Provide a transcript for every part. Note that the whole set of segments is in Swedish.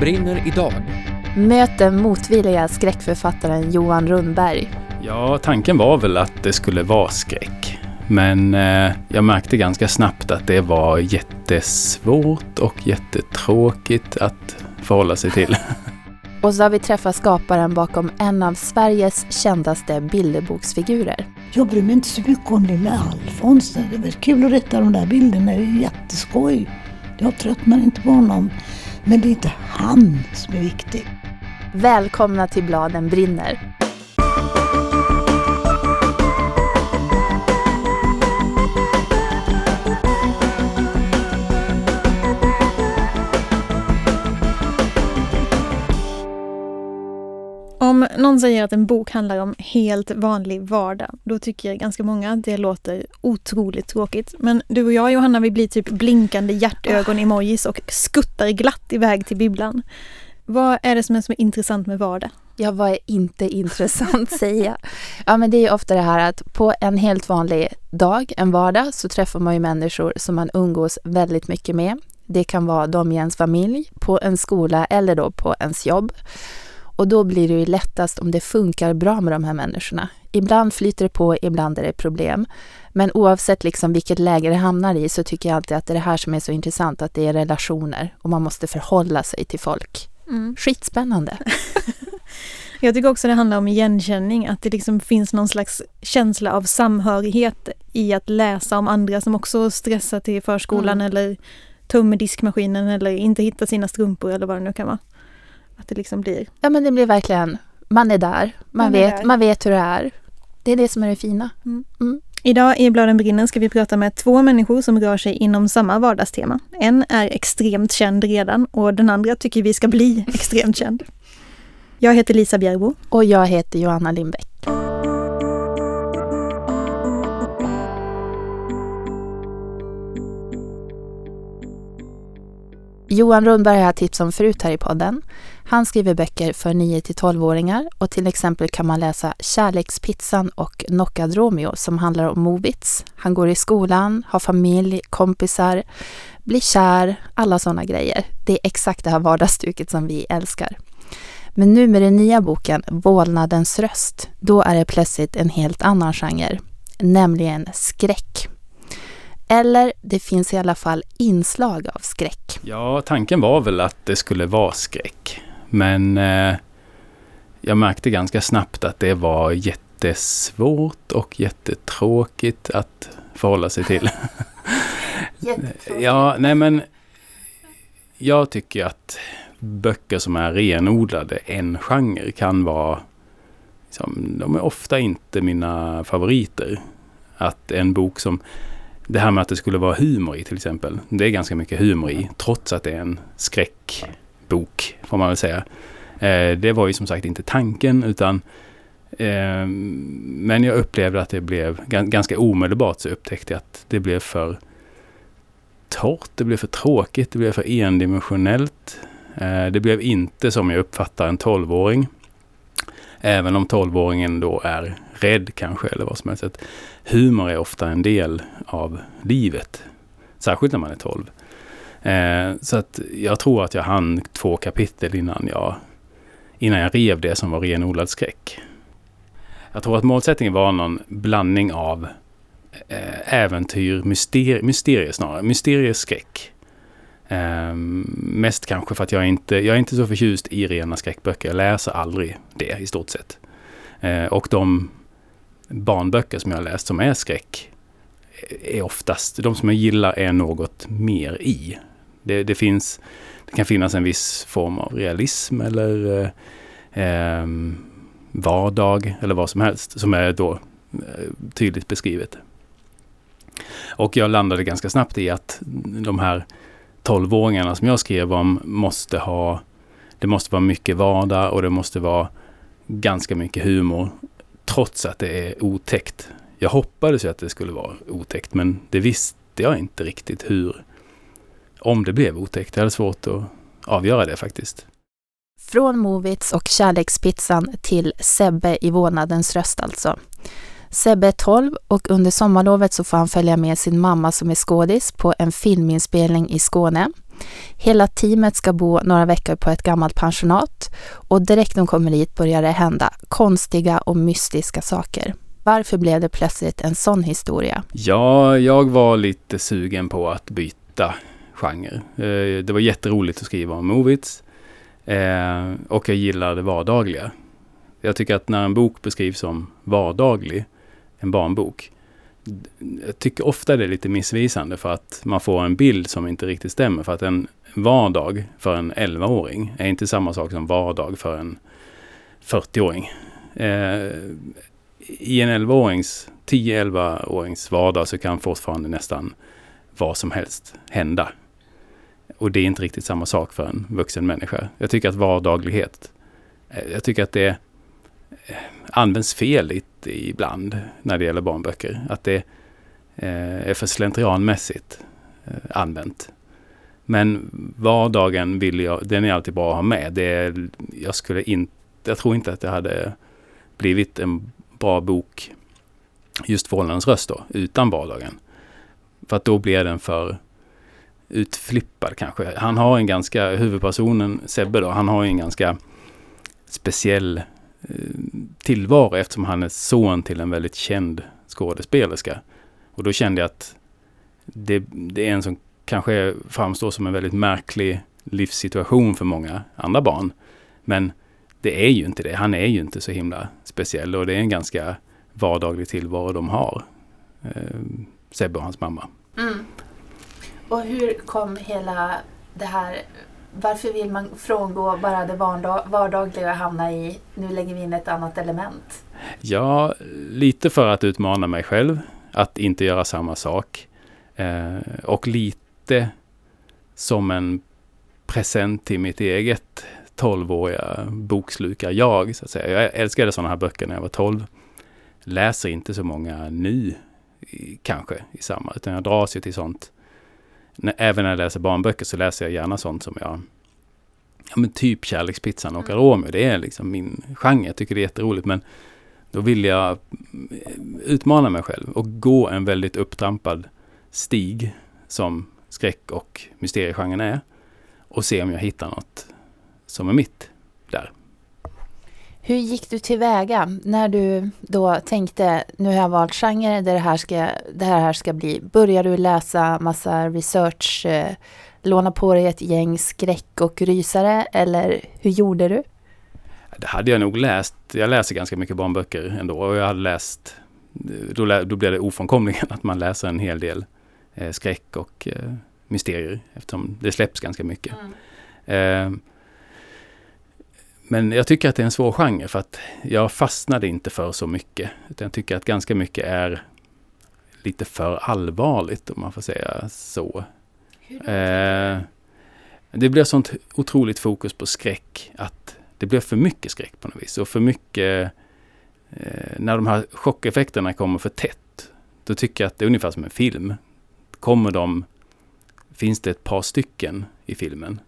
brinner idag. Möt den motvilliga skräckförfattaren Johan Rundberg. Ja, tanken var väl att det skulle vara skräck. Men eh, jag märkte ganska snabbt att det var jättesvårt och jättetråkigt att förhålla sig till. Och så har vi träffat skaparen bakom en av Sveriges kändaste bilderboksfigurer. Jag bryr mig inte så mycket om lilla Alfons. Det är väl kul att rita de där bilderna, det är jätteskoj. Jag tröttnar inte på honom. Men det är inte han som är viktig. Välkomna till Bladen brinner. Om någon säger att en bok handlar om helt vanlig vardag, då tycker ganska många att det låter otroligt tråkigt. Men du och jag Johanna, vi blir typ blinkande hjärtögon-emojis och skuttar glatt iväg till bibblan. Vad är det som är så intressant med vardag? Ja, vad är inte intressant säga? Ja, men det är ju ofta det här att på en helt vanlig dag, en vardag, så träffar man ju människor som man umgås väldigt mycket med. Det kan vara de i ens familj, på en skola eller då på ens jobb. Och då blir det ju lättast om det funkar bra med de här människorna. Ibland flyter det på, ibland är det problem. Men oavsett liksom vilket läge det hamnar i så tycker jag alltid att det är det här som är så intressant, att det är relationer och man måste förhålla sig till folk. Mm. Skitspännande. Jag tycker också det handlar om igenkänning, att det liksom finns någon slags känsla av samhörighet i att läsa om andra som också stressar till förskolan Mm. eller tömmer diskmaskinen eller inte hittar sina strumpor eller vad det nu kan vara. Att det liksom blir Ja, men det blir verkligen, man är där, man, Man vet, där. man vet hur det är. Det är det som är det fina. Idag i Bladen brinner ska vi prata med två människor som rör sig inom samma vardagstema. En är extremt känd redan och den andra tycker vi ska bli extremt känd. Jag heter Lisa Bjerbo. Och jag heter Johanna Lindbäck. Johan Rundberg har jag tipsat om förut här i podden. Han skriver böcker för 9 till 12-åringar och till exempel kan man läsa Kärlekspizzan och Knockad Romeo som handlar om Movits. Han går i skolan, har familj, kompisar, blir kär, alla sådana grejer. Det är exakt det här vardagsstuket som vi älskar. Men nu med den nya boken Vålnadens röst, då är det plötsligt en helt annan genre, nämligen skräck. Eller det finns i alla fall inslag av skräck. Ja, tanken var väl att det skulle vara skräck. Men eh, jag märkte ganska snabbt att det var jättesvårt och jättetråkigt att förhålla sig till. Ja, nej men jag tycker att böcker som är renodlade en genre kan vara liksom, de är ofta inte mina favoriter. Att en bok som det här med att det skulle vara humor i till exempel. Det är ganska mycket humor i trots att det är en skräckbok får man väl säga. Eh, det var ju som sagt inte tanken utan eh, men jag upplevde att det blev gan- ganska omedelbart så upptäckte jag att det blev för torrt, det blev för tråkigt, det blev för endimensionellt. Eh, det blev inte som jag uppfattar en 12-åring. Även om 12-åringen då är rädd kanske eller vad som helst. Att humor är ofta en del av livet. Särskilt när man är 12. Eh, så att jag tror att jag hann två kapitel innan jag, innan jag rev det som var renodlad skräck. Jag tror att målsättningen var någon blandning av eh, äventyr, myster, mysterier snarare, mysterieskräck. Eh, mest kanske för att jag inte, jag är inte så förtjust i rena skräckböcker. Jag läser aldrig det i stort sett. Eh, och de barnböcker som jag har läst som är skräck är oftast, de som jag gillar är något mer i. Det, det finns, det kan finnas en viss form av realism eller eh, ehm, vardag eller vad som helst som är då eh, tydligt beskrivet. Och jag landade ganska snabbt i att de här 12-åringarna som jag skrev om måste ha, det måste vara mycket vardag och det måste vara ganska mycket humor trots att det är otäckt. Jag hoppades ju att det skulle vara otäckt men det visste jag inte riktigt hur, om det blev otäckt. Jag hade svårt att avgöra det faktiskt. Från Movits och Kärlekspizzan till Sebbe i Vålnadens röst alltså. Sebbe är 12 och under sommarlovet så får han följa med sin mamma som är skådis på en filminspelning i Skåne. Hela teamet ska bo några veckor på ett gammalt pensionat och direkt de kommer dit börjar det hända konstiga och mystiska saker. Varför blev det plötsligt en sån historia? Ja, jag var lite sugen på att byta genre. Eh, det var jätteroligt att skriva om Movits eh, och jag gillar det vardagliga. Jag tycker att när en bok beskrivs som vardaglig, en barnbok, jag tycker ofta det är lite missvisande för att man får en bild som inte riktigt stämmer. För att en vardag för en 11-åring är inte samma sak som vardag för en 40-åring. Eh, I en 11-årings, 10-11-årings vardag så kan fortfarande nästan vad som helst hända. Och det är inte riktigt samma sak för en vuxen människa. Jag tycker att vardaglighet, eh, jag tycker att det eh, används fel i ibland när det gäller barnböcker. Att det eh, är för slentrianmässigt eh, använt. Men vardagen vill jag, den är alltid bra att ha med. Det är, jag, skulle inte, jag tror inte att det hade blivit en bra bok, just Förhållandens röst då, utan vardagen. För att då blir den för utflippad kanske. Han har en ganska, huvudpersonen Sebbe då, han har en ganska speciell tillvaro eftersom han är son till en väldigt känd skådespelerska. Och då kände jag att det, det är en som kanske framstår som en väldigt märklig livssituation för många andra barn. Men det är ju inte det. Han är ju inte så himla speciell och det är en ganska vardaglig tillvaro de har. Eh, Sebbe och hans mamma. Mm. Och hur kom hela det här varför vill man frångå bara det vardagliga och hamna i nu lägger vi in ett annat element? Ja, lite för att utmana mig själv. Att inte göra samma sak. Eh, och lite som en present till mitt eget 12-åriga bokslukar-jag. Så att säga. Jag älskade sådana här böcker när jag var 12. Läser inte så många nu kanske i samma, utan jag dras ju till sånt. Även när jag läser barnböcker så läser jag gärna sånt som jag Ja men typ Kärlekspizzan och mm. Romeo. Det är liksom min genre. Jag tycker det är jätteroligt. Men då vill jag utmana mig själv och gå en väldigt upptrampad stig som skräck och mysteriegenren är. Och se om jag hittar något som är mitt där. Hur gick du tillväga när du då tänkte nu har jag valt genre, det här ska, det här ska bli. Började du läsa massa research, eh, låna på dig ett gäng skräck och rysare eller hur gjorde du? Det hade jag nog läst. Jag läser ganska mycket barnböcker ändå och jag hade läst, då, då blev det ofrånkomligen att man läser en hel del eh, skräck och eh, mysterier eftersom det släpps ganska mycket. Mm. Men jag tycker att det är en svår genre för att jag fastnade inte för så mycket. Utan jag tycker att ganska mycket är lite för allvarligt om man får säga så. Eh, det blir sånt otroligt fokus på skräck att det blir för mycket skräck på något vis. Och för mycket, eh, när de här chockeffekterna kommer för tätt, då tycker jag att det är ungefär som en film. Kommer de, finns det ett par stycken i filmen,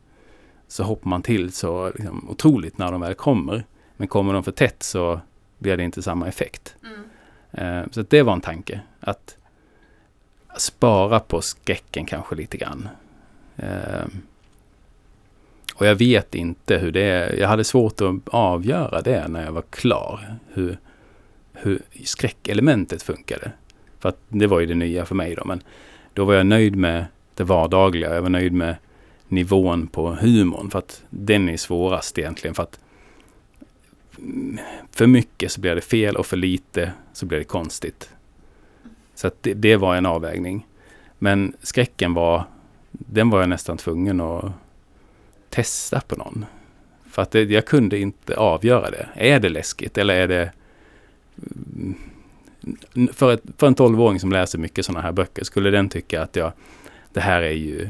så hoppar man till så liksom, otroligt när de väl kommer. Men kommer de för tätt så blir det inte samma effekt. Mm. Eh, så det var en tanke. Att spara på skräcken kanske lite grann. Eh, och jag vet inte hur det är. Jag hade svårt att avgöra det när jag var klar. Hur, hur skräckelementet funkade. För att det var ju det nya för mig då. Men då var jag nöjd med det vardagliga. Jag var nöjd med nivån på humorn. För att den är svårast egentligen. För att för mycket så blir det fel och för lite så blir det konstigt. Så att det, det var en avvägning. Men skräcken var, den var jag nästan tvungen att testa på någon. För att det, jag kunde inte avgöra det. Är det läskigt eller är det... Mm, för, ett, för en tolvåring som läser mycket sådana här böcker, skulle den tycka att jag, det här är ju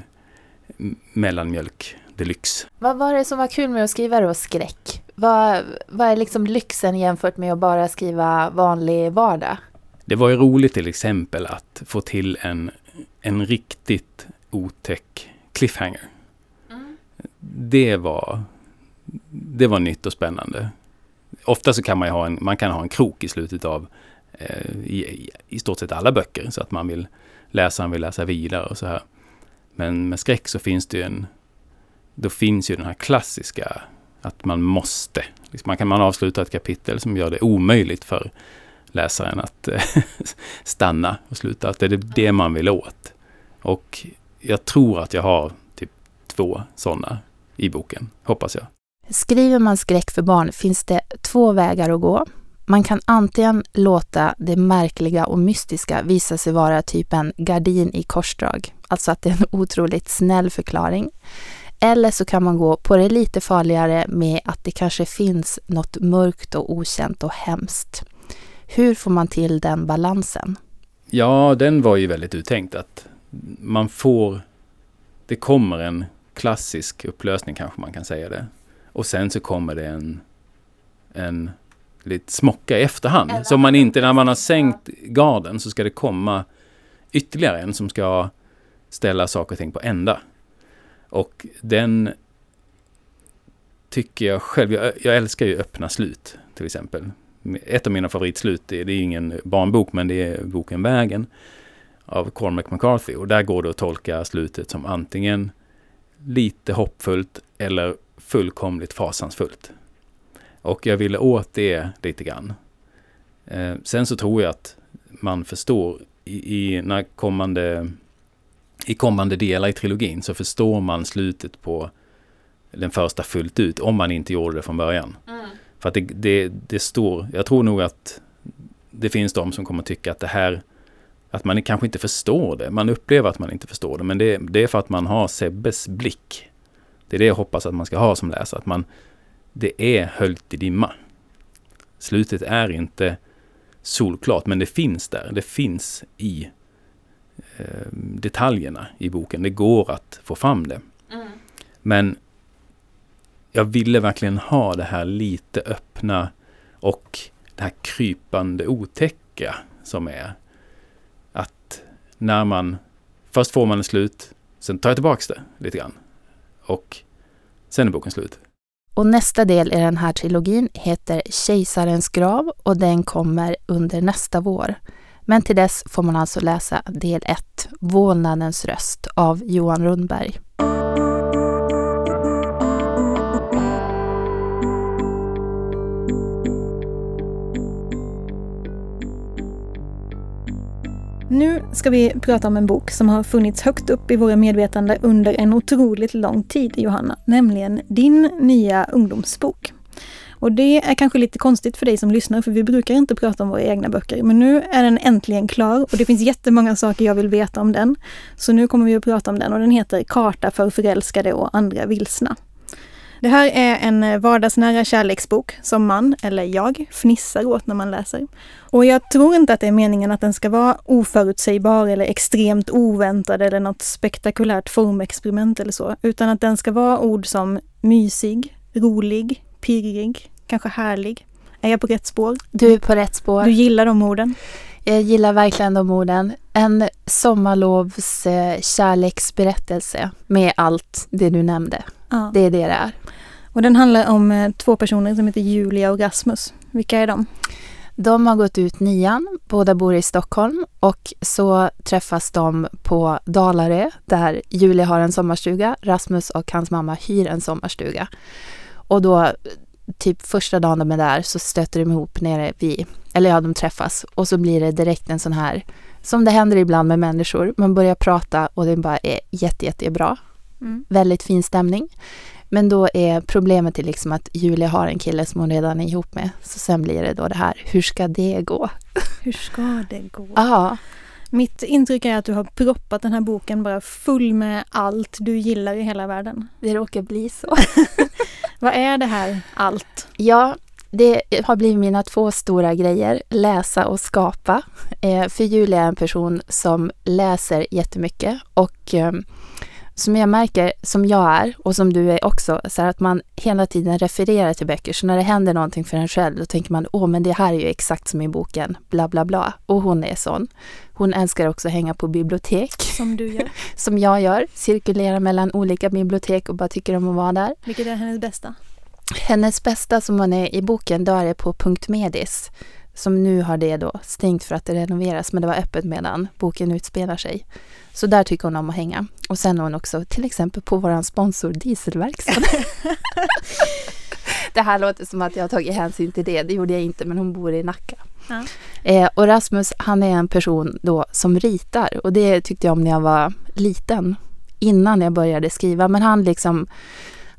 mellanmjölk deluxe. Vad var det som var kul med att skriva då skräck? Vad, vad är liksom lyxen jämfört med att bara skriva vanlig vardag? Det var ju roligt till exempel att få till en, en riktigt otäck cliffhanger. Mm. Det var det var nytt och spännande. Ofta så kan man ha en, man kan ha en krok i slutet av eh, i, i, stort sett alla böcker så att man vill läsaren vill läsa vidare och så här. Men med skräck så finns det ju en... Då finns ju den här klassiska att man måste. Liksom man kan man avsluta ett kapitel som gör det omöjligt för läsaren att eh, stanna och sluta. Att det är det man vill åt. Och jag tror att jag har typ två sådana i boken, hoppas jag. Skriver man skräck för barn finns det två vägar att gå. Man kan antingen låta det märkliga och mystiska visa sig vara typ en gardin i korsdrag, alltså att det är en otroligt snäll förklaring. Eller så kan man gå på det lite farligare med att det kanske finns något mörkt och okänt och hemskt. Hur får man till den balansen? Ja, den var ju väldigt uttänkt att man får... Det kommer en klassisk upplösning kanske man kan säga det. Och sen så kommer det en, en lite smocka i efterhand. Så man inte, när man har sänkt garden så ska det komma ytterligare en som ska ställa saker och ting på ända. Och den tycker jag själv, jag, jag älskar ju öppna slut till exempel. Ett av mina favoritslut, det är, det är ingen barnbok men det är boken Vägen av Cormac McCarthy. Och där går det att tolka slutet som antingen lite hoppfullt eller fullkomligt fasansfullt. Och jag ville åt det lite grann. Eh, sen så tror jag att man förstår i, i, när kommande, i kommande delar i trilogin så förstår man slutet på den första fullt ut om man inte gjorde det från början. Mm. För att det, det, det står, jag tror nog att det finns de som kommer tycka att det här att man kanske inte förstår det. Man upplever att man inte förstår det. Men det, det, är för att man har Sebbes blick. Det är det jag hoppas att man ska ha som läsare. Att man, det är höljt i dimma. Slutet är inte solklart, men det finns där. Det finns i detaljerna i boken. Det går att få fram det. Mm. Men jag ville verkligen ha det här lite öppna och det här krypande otäcka som är att när man först får man ett slut, sen tar jag tillbaks det lite grann och sen är boken slut. Och nästa del i den här trilogin heter Kejsarens grav och den kommer under nästa vår. Men till dess får man alltså läsa del 1, Vålnadens röst av Johan Rundberg. Nu ska vi prata om en bok som har funnits högt upp i våra medvetande under en otroligt lång tid, Johanna. Nämligen din nya ungdomsbok. Och det är kanske lite konstigt för dig som lyssnar, för vi brukar inte prata om våra egna böcker. Men nu är den äntligen klar och det finns jättemånga saker jag vill veta om den. Så nu kommer vi att prata om den och den heter Karta för förälskade och andra vilsna. Det här är en vardagsnära kärleksbok som man, eller jag, fnissar åt när man läser. Och jag tror inte att det är meningen att den ska vara oförutsägbar eller extremt oväntad eller något spektakulärt formexperiment eller så, utan att den ska vara ord som mysig, rolig, pirrig, kanske härlig. Är jag på rätt spår? Du är på rätt spår. Du gillar de orden? Jag gillar verkligen de orden. En sommarlovs eh, kärleksberättelse med allt det du nämnde. Ja. Det är det det är. Och den handlar om eh, två personer som heter Julia och Rasmus. Vilka är de? De har gått ut nian, båda bor i Stockholm och så träffas de på Dalarö där Julia har en sommarstuga, Rasmus och hans mamma hyr en sommarstuga. Och då, typ första dagen de är där så stöter de ihop nere vid, eller ja, de träffas och så blir det direkt en sån här, som det händer ibland med människor, man börjar prata och det bara är jätte, jättebra. Mm. Väldigt fin stämning. Men då är problemet till liksom att Julia har en kille som hon redan är ihop med. Så sen blir det då det här, hur ska det gå? Hur ska det gå? Ja. Mitt intryck är att du har proppat den här boken bara full med allt du gillar i hela världen. Det råkar bli så. Vad är det här allt? Ja, det har blivit mina två stora grejer, läsa och skapa. Eh, för Julia är en person som läser jättemycket och eh, som jag märker, som jag är och som du är också, så att man hela tiden refererar till böcker. Så när det händer någonting för en själv, då tänker man, åh, men det här är ju exakt som i boken, bla bla bla. Och hon är sån. Hon älskar också att hänga på bibliotek. Som du gör. som jag gör. Cirkulera mellan olika bibliotek och bara tycker om att vara där. Vilket är hennes bästa? Hennes bästa som hon är i boken, då är det på Punkt Medis Som nu har det då stängt för att det renoveras, men det var öppet medan boken utspelar sig. Så där tycker hon om att hänga. Och sen är hon också till exempel på vår sponsor Dieselverkstan. det här låter som att jag har tagit hänsyn till det. Det gjorde jag inte, men hon bor i Nacka. Ja. Eh, och Rasmus, han är en person då som ritar. Och det tyckte jag om när jag var liten. Innan jag började skriva. Men han liksom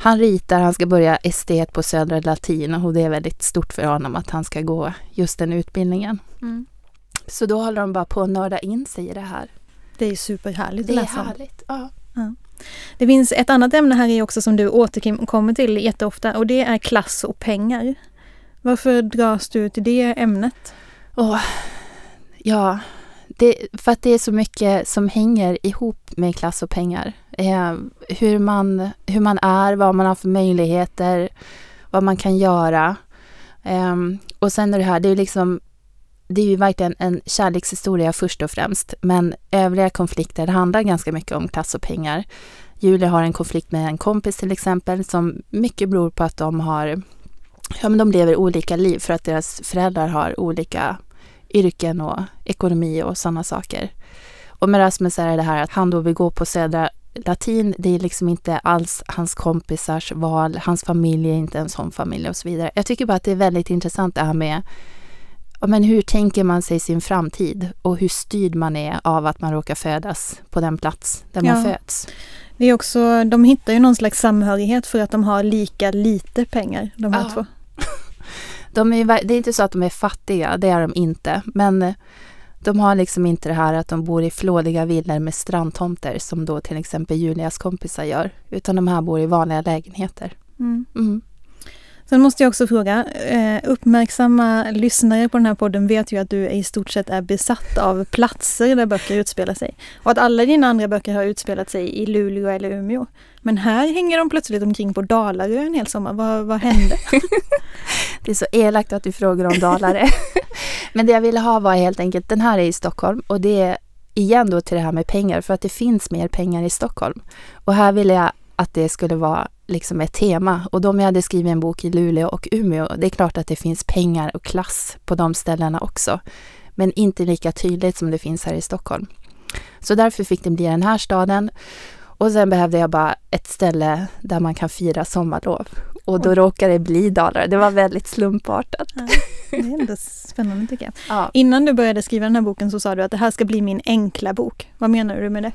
han ritar, han ska börja estet på Södra Latin och det är väldigt stort för honom att han ska gå just den utbildningen. Mm. Så då håller de bara på att nörda in sig i det här. Det är superhärligt Det att är läsa om. härligt. Ja. Det finns ett annat ämne här i också som du återkommer till jätteofta och det är klass och pengar. Varför dras du till det ämnet? Åh, ja, det, för att det är så mycket som hänger ihop med klass och pengar. Eh, hur, man, hur man är, vad man har för möjligheter, vad man kan göra. Eh, och sen är det här, det är liksom det är ju verkligen en kärlekshistoria först och främst, men övriga konflikter handlar ganska mycket om klass och pengar. Julia har en konflikt med en kompis till exempel som mycket beror på att de har, ja men de lever olika liv för att deras föräldrar har olika yrken och ekonomi och sådana saker. Och med Rasmus är det det här att han då vill gå på Södra Latin, det är liksom inte alls hans kompisars val, hans familj är inte en sån familj och så vidare. Jag tycker bara att det är väldigt intressant det här med men hur tänker man sig sin framtid och hur styrd man är av att man råkar födas på den plats där man Ja. föds. Det är också, de hittar ju någon slags samhörighet för att de har lika lite pengar, de här Ja. två. De är, det är inte så att de är fattiga, det är de inte. Men eh, de har liksom inte det här att de bor i flådiga villor med strandtomter som då till exempel Julias kompisar gör. Utan de här bor i vanliga lägenheter. Mm. Mm. Sen måste jag också fråga, eh, uppmärksamma lyssnare på den här podden vet ju att du i stort sett är besatt av platser där böcker utspelar sig. Och att alla dina andra böcker har utspelat sig i Luleå eller Umeå. Men här hänger de plötsligt omkring på Dalarö en hel sommar. Vad, vad hände? Det är så elakt att du frågar om Dalarö. Men det jag ville ha var helt enkelt, den här är i Stockholm och det är igen då till det här med pengar för att det finns mer pengar i Stockholm. Och här ville jag att det skulle vara liksom ett tema. Och de jag hade skrivit en bok i Luleå och Umeå, det är klart att det finns pengar och klass på de ställena också. Men inte lika tydligt som det finns här i Stockholm. Så därför fick det bli den här staden. Och sen behövde jag bara ett ställe där man kan fira sommarlov. Och då råkade det bli Dalarö. Det var väldigt slumpartat. Det är ändå spännande tycker jag. Ja. Innan du började skriva den här boken så sa du att det här ska bli min enkla bok. Vad menar du med det?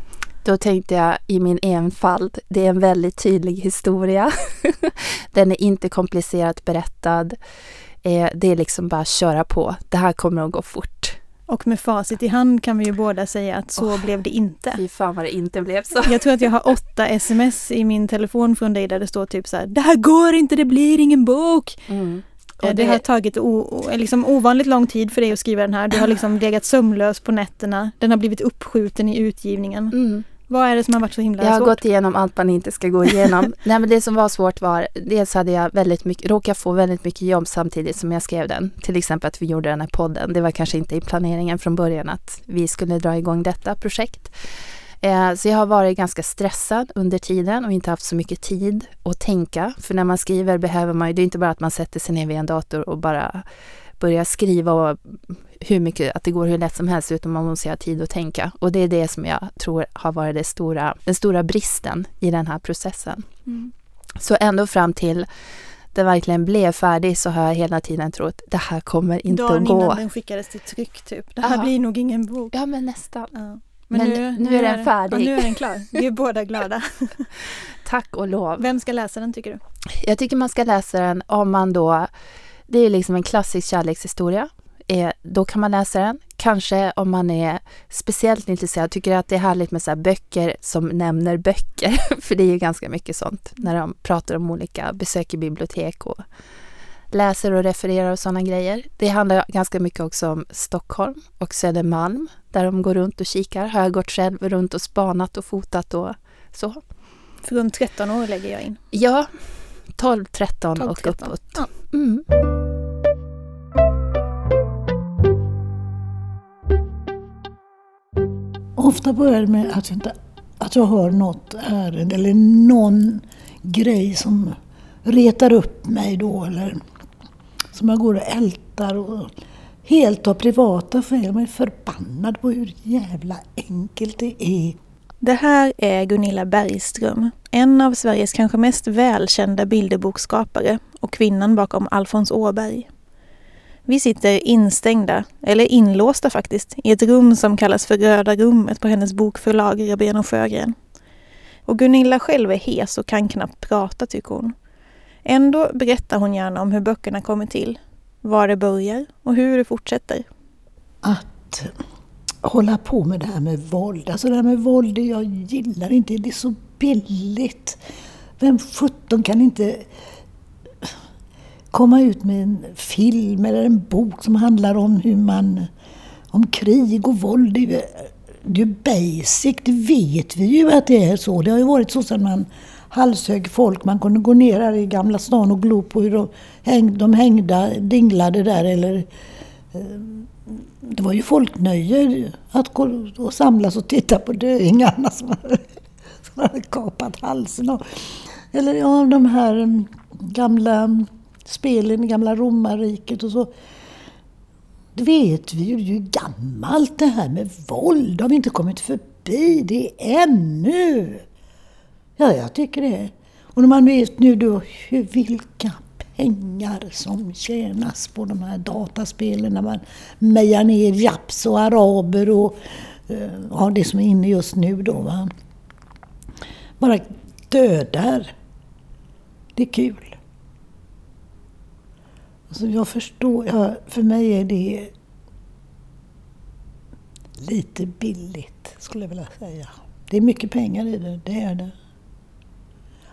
Då tänkte jag i min enfald, det är en väldigt tydlig historia. Den är inte komplicerat berättad. Eh, Det är liksom bara att köra på. Det här kommer att gå fort. Och med facit i hand kan vi ju båda säga att så Åh. blev det inte. Fy fan vad det inte blev så. Jag tror att jag har åtta sms i min telefon från dig där det står typ så här Det här går inte, det blir ingen bok! Mm. Eh, Och det... har det, tagit o, o, liksom ovanligt lång tid för dig att skriva den här. Du har liksom legat sömnlös på nätterna. Den har blivit uppskjuten i utgivningen. mm. Vad är det som har varit så himla Jag har svårt? gått igenom allt man inte ska gå igenom. Nej, men det som var svårt var, dels hade jag väldigt mycket, råkat få väldigt mycket jobb samtidigt som jag skrev den. Till exempel att vi gjorde den här podden. Det var kanske inte i planeringen från början att vi skulle dra igång detta projekt. Eh, så jag har varit ganska stressad under tiden och inte haft så mycket tid att tänka. För när man skriver behöver man ju, det är inte bara att man sätter sig ner vid en dator och bara börjar skriva och hur mycket, att det går hur lätt som helst utan man måste ha tid att tänka. Och det är det som jag tror har varit det stora, den stora bristen i den här processen. Mm. Så ändå fram till det verkligen blev färdig så har jag hela tiden trott det här kommer inte Dagen att gå. innan den skickades till tryck typ. Det här Ja. blir nog ingen bok. Ja men nästan. Ja. Men nu är den färdig. Nu är den klar. Vi är båda glada. Tack och lov. Vem ska läsa den tycker du? Jag tycker man ska läsa den om man då, det är liksom en klassisk kärlekshistoria. Eh, då kan man läsa den. Kanske om man är speciellt intresserad, tycker att det är härligt med så böcker som nämner böcker. För det är ju ganska mycket sånt när de pratar om olika besök i bibliotek och läser och refererar och sådana grejer. Det handlar ganska mycket också om Stockholm och Södermalm där de går runt och kikar. Har jag gått själv runt och spanat och fotat och så. Från 13 år lägger jag in. Ja, 12, 13 12, och 13. uppåt. Ja. Mm. Ofta börjar det med att jag, inte, att jag hör något ärende eller någon grej som retar upp mig då eller som jag går och ältar. Och helt av privata skäl. Man är förbannad på hur jävla enkelt det är. Det här är Gunilla Bergström, en av Sveriges kanske mest välkända bilderboksskapare och kvinnan bakom Alfons Åberg. Vi sitter instängda, eller inlåsta faktiskt, i ett rum som kallas för Röda rummet på hennes bokförlag Rabén och Sjögren. Och Gunilla själv är hes och kan knappt prata tycker hon. Ändå berättar hon gärna om hur böckerna kommer till, var det börjar och hur det fortsätter. Att hålla på med det här med våld. Alltså det här med våld, jag gillar inte. Det är så billigt. Vem sjutton kan inte komma ut med en film eller en bok som handlar om hur man om krig och våld. Det är ju, det är basic, det vet vi ju att det är så. Det har ju varit så sedan man halshögg folk. Man kunde gå ner här i Gamla stan och glo på hur de, häng, de hängda dinglade där. Eller, eh, det var ju folknöje att gå och samlas och titta på döingarna som hade, som hade kapat halsen. Eller ja, de här mm, gamla spelen i gamla romarriket och så. Det vet vi ju, det är ju gammalt det här med våld. Det har vi inte kommit förbi det ännu. Ja, jag tycker det. Och när man vet nu då hur, vilka pengar som tjänas på de här dataspelen när man mejar ner japs och araber och eh, ja, det som är inne just nu då. Va? Bara dödar. Det är kul. Alltså jag förstår, ja, för mig är det lite billigt skulle jag vilja säga. Det är mycket pengar i det, det är det.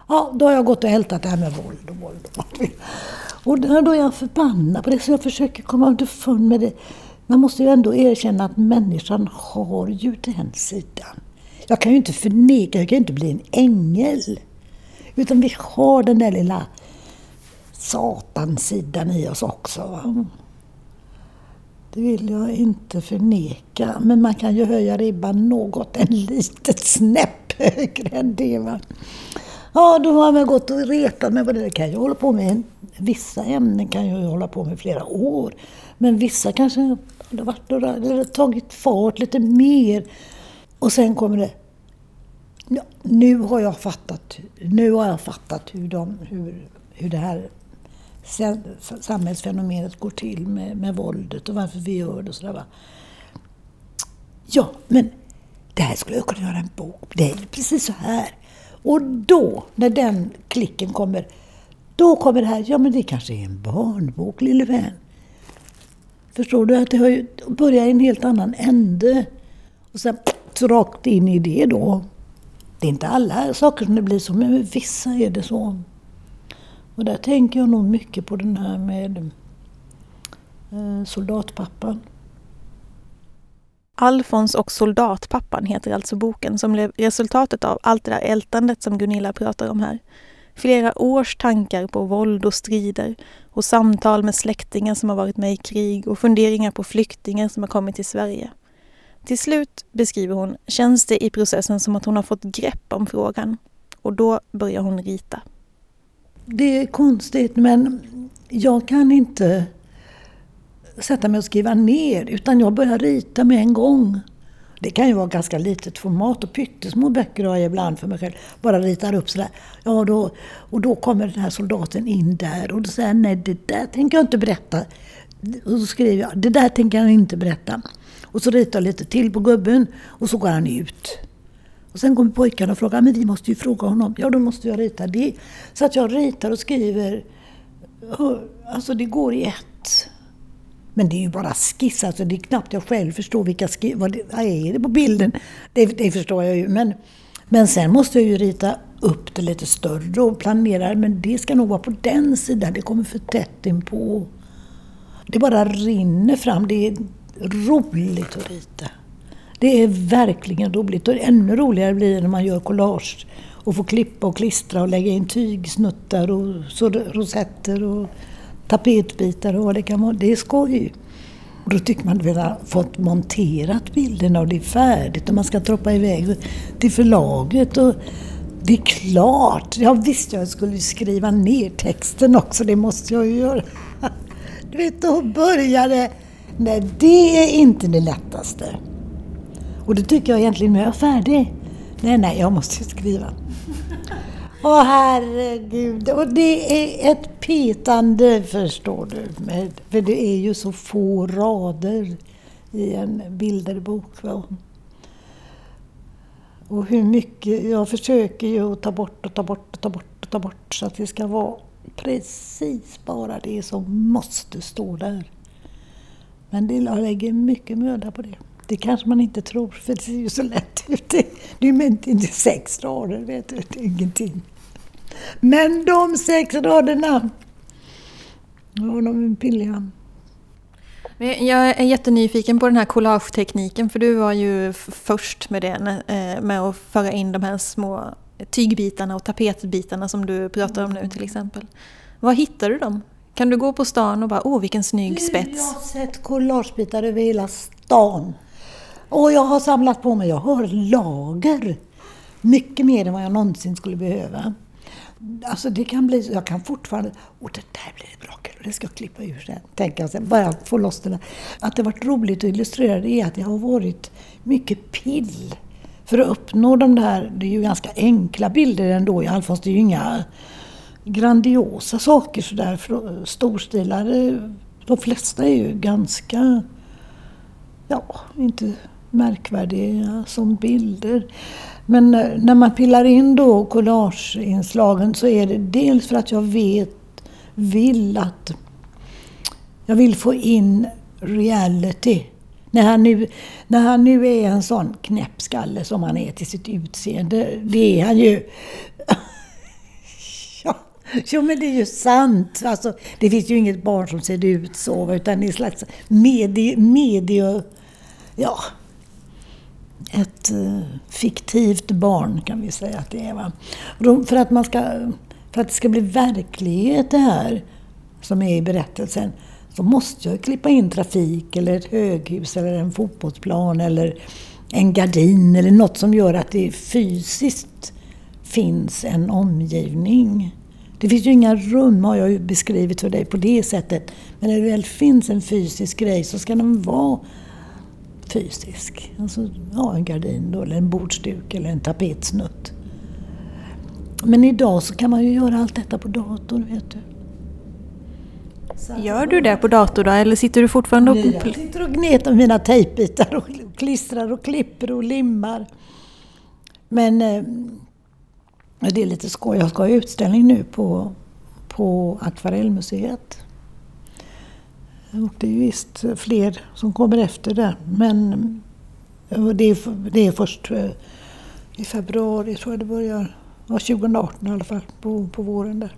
Ja, då har jag gått och ältat det här med våld och våld. Och då är jag förbannad på det, så jag försöker komma underfund med det. Man måste ju ändå erkänna att människan har ju den sidan. Jag kan ju inte förneka, jag kan ju inte bli en ängel. Utan vi har den där lilla satansidan i oss också. Det vill jag inte förneka. Men man kan ju höja ribban något, en litet snäpp högre än det. Va? Ja, då har man gått och retat mig på det. Det kan jag hålla på med. Vissa ämnen kan jag hålla på med flera år. Men vissa kanske har varit några, eller tagit fart lite mer. Och sen kommer det. Ja, nu har jag fattat, nu har jag fattat hur, de, hur, hur det här samhällsfenomenet går till med, med våldet och varför vi gör det och sådär. Va? Ja, men det här skulle jag kunna göra en bok Det är precis så här. Och då, när den klicken kommer, då kommer det här, ja men det kanske är en barnbok lille vän. Förstår du? Att det har ju börjat i en helt annan ände. Och sen rakt in i det då. Det är inte alla saker som det blir så, men vissa är det så. Och där tänker jag nog mycket på den här med eh, soldatpappan. Alfons och soldatpappan heter alltså boken som blev resultatet av allt det där ältandet som Gunilla pratar om här. Flera års tankar på våld och strider och samtal med släktingar som har varit med i krig och funderingar på flyktingar som har kommit till Sverige. Till slut, beskriver hon, känns det i processen som att hon har fått grepp om frågan och då börjar hon rita. Det är konstigt men jag kan inte sätta mig och skriva ner utan jag börjar rita med en gång. Det kan ju vara ganska litet format och pyttesmå böcker har jag ibland för mig själv. Bara ritar upp sådär. Ja, då, och då kommer den här soldaten in där och då säger jag, nej det där tänker jag inte berätta. Och så skriver jag, det där tänker jag inte berätta. Och så ritar jag lite till på gubben och så går han ut. Och sen kommer pojkarna och frågar, men vi måste ju fråga honom. Ja, då måste jag rita det. Så att jag ritar och skriver. Alltså det går i ett. Men det är ju bara skiss, alltså det är knappt jag själv förstår vilka skiss, vad, det, vad är det på bilden? Det, det, förstår jag ju. Men, men sen måste jag ju rita upp det lite större och planera, men det ska nog vara på den sidan, det kommer för tätt inpå. Det bara rinner fram, det är roligt att rita. Det är verkligen roligt och ännu roligare blir det när man gör collage och får klippa och klistra och lägga in tygsnuttar och rosetter och tapetbitar och vad det kan vara. Det är skoj. Och då tycker man att man har fått monterat bilderna och det är färdigt och man ska troppa iväg till förlaget. Och det är klart, Ja visst, jag skulle skriva ner texten också, det måste jag ju göra. Du vet, då började Nej, det är inte det lättaste. Och det tycker jag egentligen nu är jag färdig. Nej, nej, jag måste skriva. Åh herregud, och det är ett petande förstår du. Med, för det är ju så få rader i en bilderbok. Va? Och hur mycket, jag försöker ju att ta bort och ta bort och ta bort och ta bort så att det ska vara precis bara det som måste stå där. Men det, jag lägger mycket möda på det. Det kanske man inte tror, för det ser ju så lätt ut. Det, det är inte sex rader, vet du. Det är ingenting. Men de sex raderna, ja, de är billiga. Jag är jättenyfiken på den här collagetekniken för du var ju först med det, eh, med att föra in de här små tygbitarna och tapetbitarna som du pratar om nu till exempel. Var hittar du dem? Kan du gå på stan och bara, åh vilken snygg spets? Jag har sett collagebitar över hela stan. Och jag har samlat på mig, jag har lager. Mycket mer än vad jag någonsin skulle behöva. Alltså det kan bli, jag kan fortfarande, Åh det där blir bra kul, det ska jag klippa ur sen. Tänka sen, bara få loss det där. Att det varit roligt att illustrera det är att det har varit mycket pill. För att uppnå de där, det är ju ganska enkla bilder ändå i Alfons, det är ju inga grandiosa saker sådär, storstilade. Eh, de flesta är ju ganska, ja, inte märkvärdiga som bilder. Men eh, när man pillar in då collageinslagen så är det dels för att jag vet, vill att jag vill få in reality. När han, nu, när han nu är en sån knäppskalle som han är till sitt utseende, det är han ju. ja, jo men det är ju sant. Alltså, det finns ju inget barn som ser ut så, utan det är en slags medie... medie ja, ett eh, fiktivt barn kan vi säga att det är. Va? För, att man ska, för att det ska bli verklighet det här som är i berättelsen så måste jag klippa in trafik eller ett höghus eller en fotbollsplan eller en gardin eller något som gör att det fysiskt finns en omgivning. Det finns ju inga rum har jag ju beskrivit för dig på det sättet. Men när det väl finns en fysisk grej så ska den vara fysisk. Alltså, ja, en gardin då, eller en bordsduk eller en tapetsnutt. Men idag så kan man ju göra allt detta på dator, vet du. Gör du det på dator då, eller sitter du fortfarande och... Jag sitter och gnetar mina tejpbitar och klistrar och klipper och limmar. Men eh, det är lite skoj. Jag ska ha utställning nu på, på Akvarellmuseet. Och det är visst fler som kommer efter där. Men det är, det är först eh, i februari, tror jag det börjar. Ja, 2018 i alla fall, på, på våren där.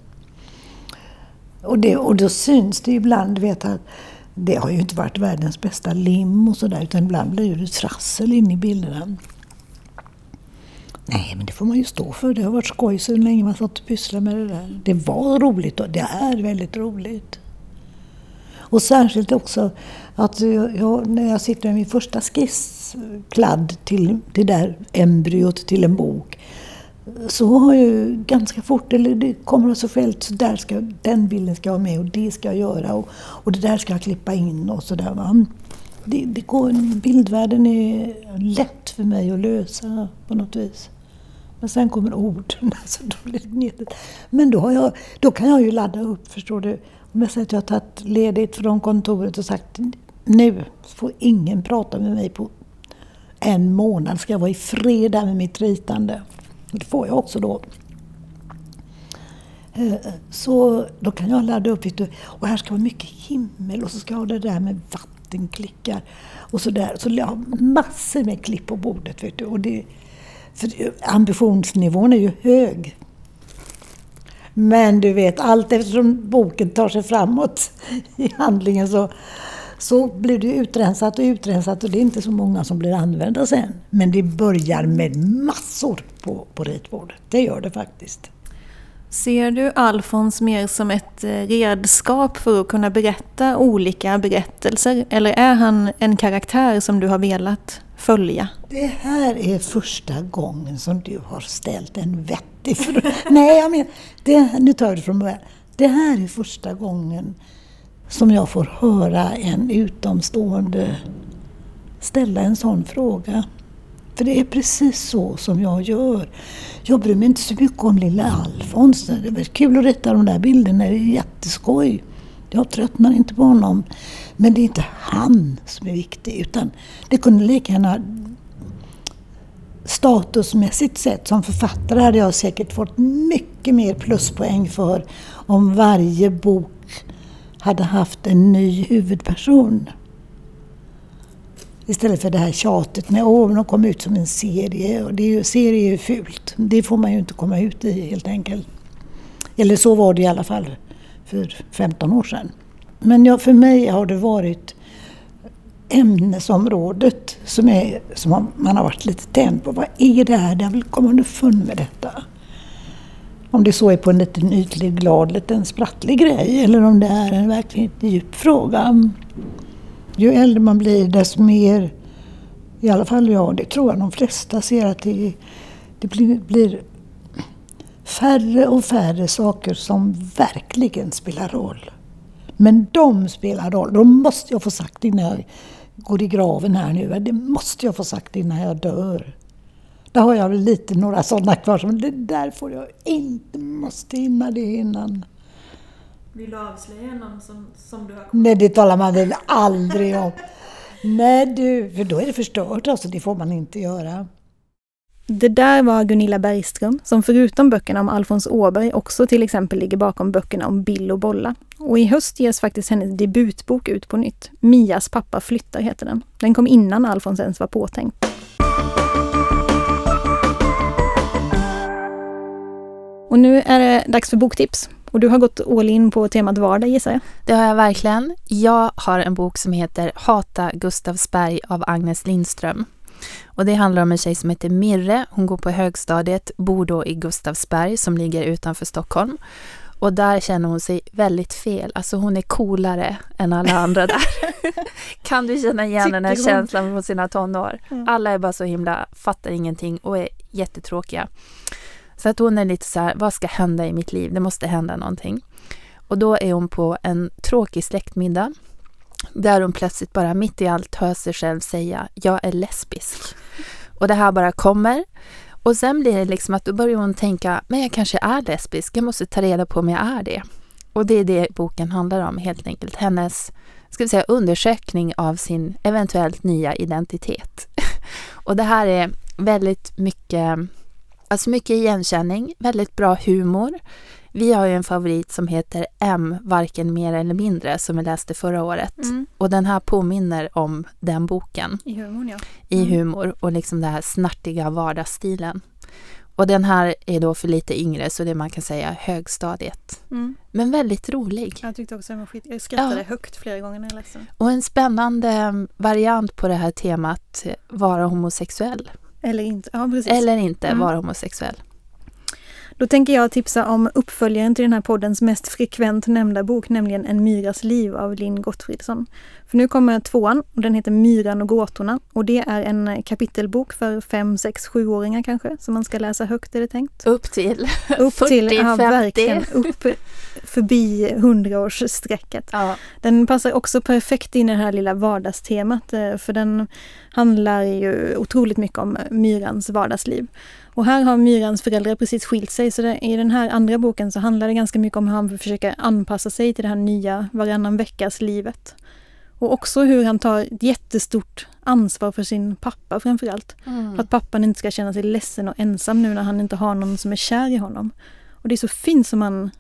Och, det, och då syns det ibland, vet att det har ju inte varit världens bästa lim och sådär, utan ibland blir det trassel in i bilderna. Nej, men det får man ju stå för. Det har varit skoj så länge man satt och pysslade med det där. Det var roligt och det är väldigt roligt. Och särskilt också att jag, när jag sitter med min första skisskladd till det där embryot till en bok så har jag ganska fort, eller det kommer så fält, så där ska, den bilden ska jag ha med och det ska jag göra och, och det där ska jag klippa in och sådär. Det, det går, bildvärlden är lätt för mig att lösa på något vis. Men sen kommer orden. Alltså, då Men då, har jag, då kan jag ju ladda upp, förstår du. Men jag att jag har tagit ledigt från kontoret och sagt nu får ingen prata med mig på en månad. Ska jag vara i fred där med mitt ritande. Det får jag också då. Eh, så då kan jag ladda upp, vet du, och här ska vara mycket himmel och så ska jag ha det där med vattenklickar och så där. Så jag har massor med klipp på bordet. Vet du, och det, för ambitionsnivån är ju hög. Men du vet, allt eftersom boken tar sig framåt i handlingen så, så blir det utrensat och utrensat och det är inte så många som blir använda sen. Men det börjar med massor på, på ritbordet. Det gör det faktiskt. Ser du Alfons mer som ett eh, redskap för att kunna berätta olika berättelser? Eller är han en karaktär som du har velat följa? Det här är första gången som du har ställt en vettig fråga. Nej, jag menar, det, nu tar jag det från början. Det här är första gången som jag får höra en utomstående ställa en sån fråga. För det är precis så som jag gör. Jag bryr mig inte så mycket om lilla Alfons. Det är kul att rita de där bilderna, det är jätteskoj. Jag tröttnar inte på honom. Men det är inte han som är viktig utan det kunde lika gärna statusmässigt sett som författare hade jag säkert fått mycket mer pluspoäng för om varje bok hade haft en ny huvudperson. Istället för det här tjatet med att de kom ut som en serie. Och det är ju, serie är ju fult. Det får man ju inte komma ut i helt enkelt. Eller så var det i alla fall för 15 år sedan. Men ja, för mig har det varit ämnesområdet som, är, som man har varit lite tänd på. Vad är det här? Jag vill komma underfund med detta. Om det så är på en liten ytlig, glad, liten sprattlig grej eller om det är en verkligen djup fråga. Ju äldre man blir desto mer, i alla fall jag, det tror jag de flesta ser att det, det blir, blir färre och färre saker som verkligen spelar roll. Men de spelar roll. De måste jag få sagt innan jag går i graven här nu. Det måste jag få sagt innan jag dör. Där har jag väl lite några sådana kvar. Men det där får jag inte, måste hinna det innan. Vill du avslöja någon som, som du har Nej, det talar man väl aldrig om. Nej du, för då är det förstört alltså. Det får man inte göra. Det där var Gunilla Bergström som förutom böckerna om Alfons Åberg också till exempel ligger bakom böckerna om Bill och Bolla. Och i höst ges faktiskt hennes debutbok ut på nytt. Mias pappa flyttar heter den. Den kom innan Alfons ens var påtänkt. Och nu är det dags för boktips. Och du har gått all in på temat vardag gissar jag? Det har jag verkligen. Jag har en bok som heter Hata Gustavsberg av Agnes Lindström. Och det handlar om en tjej som heter Mirre. Hon går på högstadiet, bor då i Gustavsberg som ligger utanför Stockholm. Och där känner hon sig väldigt fel. Alltså hon är coolare än alla andra där. kan du känna igen den här känslan från sina tonår? Mm. Alla är bara så himla, fattar ingenting och är jättetråkiga. Så att hon är lite så här, vad ska hända i mitt liv? Det måste hända någonting. Och då är hon på en tråkig släktmiddag där hon plötsligt bara mitt i allt hör sig själv säga jag är lesbisk. Och det här bara kommer. Och sen blir det liksom att då börjar hon tänka, men jag kanske är lesbisk, jag måste ta reda på om jag är det. Och det är det boken handlar om helt enkelt. Hennes ska vi säga, undersökning av sin eventuellt nya identitet. Och det här är väldigt mycket, alltså mycket igenkänning, väldigt bra humor. Vi har ju en favorit som heter M, varken mer eller mindre, som vi läste förra året. Mm. Och den här påminner om den boken. I humorn, ja. I mm. humor och liksom den här snartiga vardagsstilen. Och den här är då för lite yngre, så det man kan säga högstadiet. Mm. Men väldigt rolig. Jag tyckte också den var skit. Jag skrattade ja. högt flera gånger när jag läste den. Och en spännande variant på det här temat, vara homosexuell. Eller inte. Ja, precis. Eller inte mm. vara homosexuell. Då tänker jag tipsa om uppföljaren till den här poddens mest frekvent nämnda bok, nämligen En myras liv av Linn Gottfridsson. För nu kommer tvåan och den heter Myran och gåtorna och det är en kapitelbok för fem, sex, sjuåringar kanske som man ska läsa högt är det tänkt. Upp till upp 40, till, ja, 50. verkligen. Upp förbi hundraårsstrecket. Ja. Den passar också perfekt in i det här lilla vardagstemat eh, för den handlar ju otroligt mycket om Myrans vardagsliv. Och här har Myrans föräldrar precis skilt sig så det, i den här andra boken så handlar det ganska mycket om hur han försöker anpassa sig till det här nya varannan veckas livet. Och också hur han tar ett jättestort ansvar för sin pappa framförallt. Mm. För att pappan inte ska känna sig ledsen och ensam nu när han inte har någon som är kär i honom. Och det är så fint som man,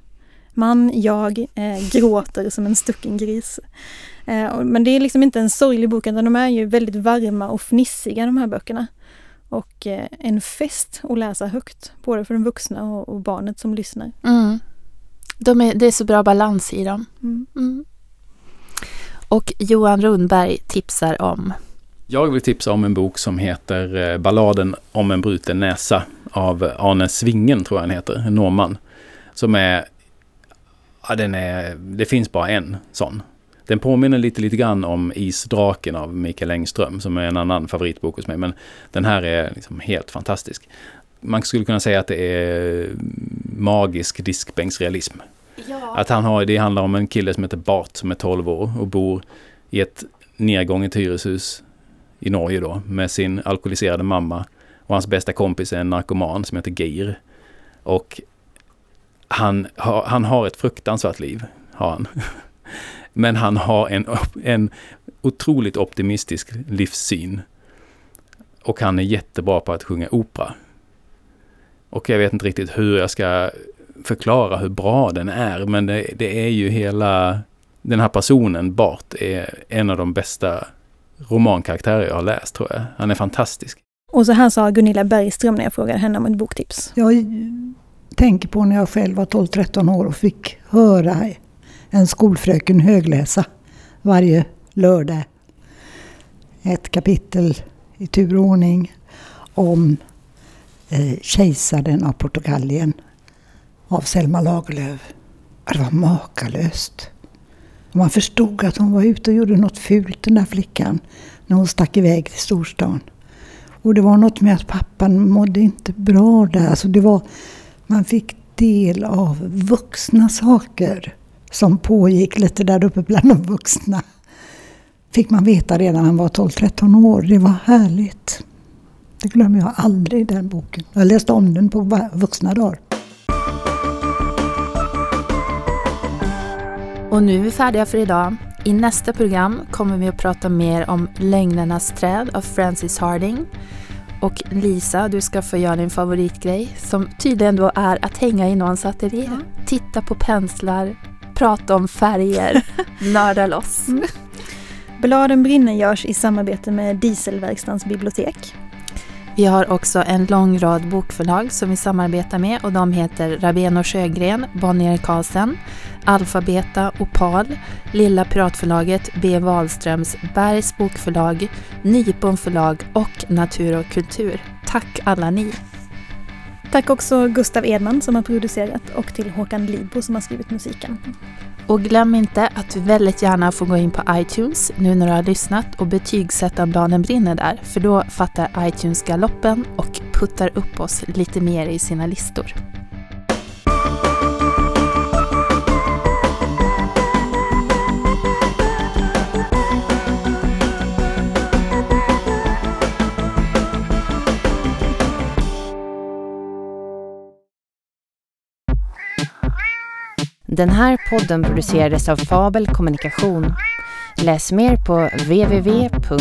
man jag, eh, gråter som en stucken gris. Eh, men det är liksom inte en sorglig bok utan de är ju väldigt varma och fnissiga de här böckerna. Och eh, en fest att läsa högt, både för den vuxna och, och barnet som lyssnar. Mm. De är, det är så bra balans i dem. Mm. Mm. Och Johan Rundberg tipsar om? Jag vill tipsa om en bok som heter eh, Balladen om en bruten näsa av Arne Svingen, tror jag han heter, en norrman. Som är, ja den är, det finns bara en sån. Den påminner lite, lite grann om Isdraken av Mikael Engström som är en annan favoritbok hos mig. Men den här är liksom helt fantastisk. Man skulle kunna säga att det är magisk diskbänksrealism. Ja. Att han har, det handlar om en kille som heter Bart som är 12 år och bor i ett nedgånget hyreshus i Norge då med sin alkoholiserade mamma. Och hans bästa kompis är en narkoman som heter Geir. Och han har, han har ett fruktansvärt liv, har han. Men han har en, en otroligt optimistisk livssyn. Och han är jättebra på att sjunga opera. Och jag vet inte riktigt hur jag ska förklara hur bra den är, men det, det är ju hela... Den här personen, Bart, är en av de bästa romankaraktärer jag har läst, tror jag. Han är fantastisk. Och så här sa Gunilla Bergström när jag frågade henne om ett boktips. Jag tänker på när jag själv var 12-13 år och fick höra en skolfröken högläsa varje lördag. Ett kapitel i tur och ordning om eh, kejsaren av Portugalien av Selma Lagerlöf. Det var makalöst. Man förstod att hon var ute och gjorde något fult den där flickan när hon stack iväg till storstan. Och det var något med att pappan mådde inte bra där. Alltså det var, man fick del av vuxna saker som pågick lite där uppe bland de vuxna. Fick man veta redan när man var 12-13 år. Det var härligt. Det glömmer jag aldrig, den boken. Jag läste om den på vuxna dagar. Och nu är vi färdiga för idag. I nästa program kommer vi att prata mer om Lögnernas träd av Francis Harding. Och Lisa, du ska få göra din favoritgrej som tydligen då är att hänga i någons ateljé. Mm. Titta på penslar, prata om färger, nörda loss. Mm. Bladen brinner görs i samarbete med Dieselverkstans bibliotek. Vi har också en lång rad bokförlag som vi samarbetar med och de heter Rabén och Sjögren, Bonnier Karlsen, Alfabeta, Opal, Lilla Piratförlaget, B. Wahlströms, Bergs Bokförlag, Nypon förlag och Natur och kultur. Tack alla ni! Tack också Gustav Edman som har producerat och till Håkan Lidbo som har skrivit musiken. Och glöm inte att du väldigt gärna får gå in på iTunes nu när du har lyssnat och betygsätta Bladen brinner där, för då fattar iTunes galoppen och puttar upp oss lite mer i sina listor. Den här podden producerades av Fabel Kommunikation. Läs mer på www.fabel.se.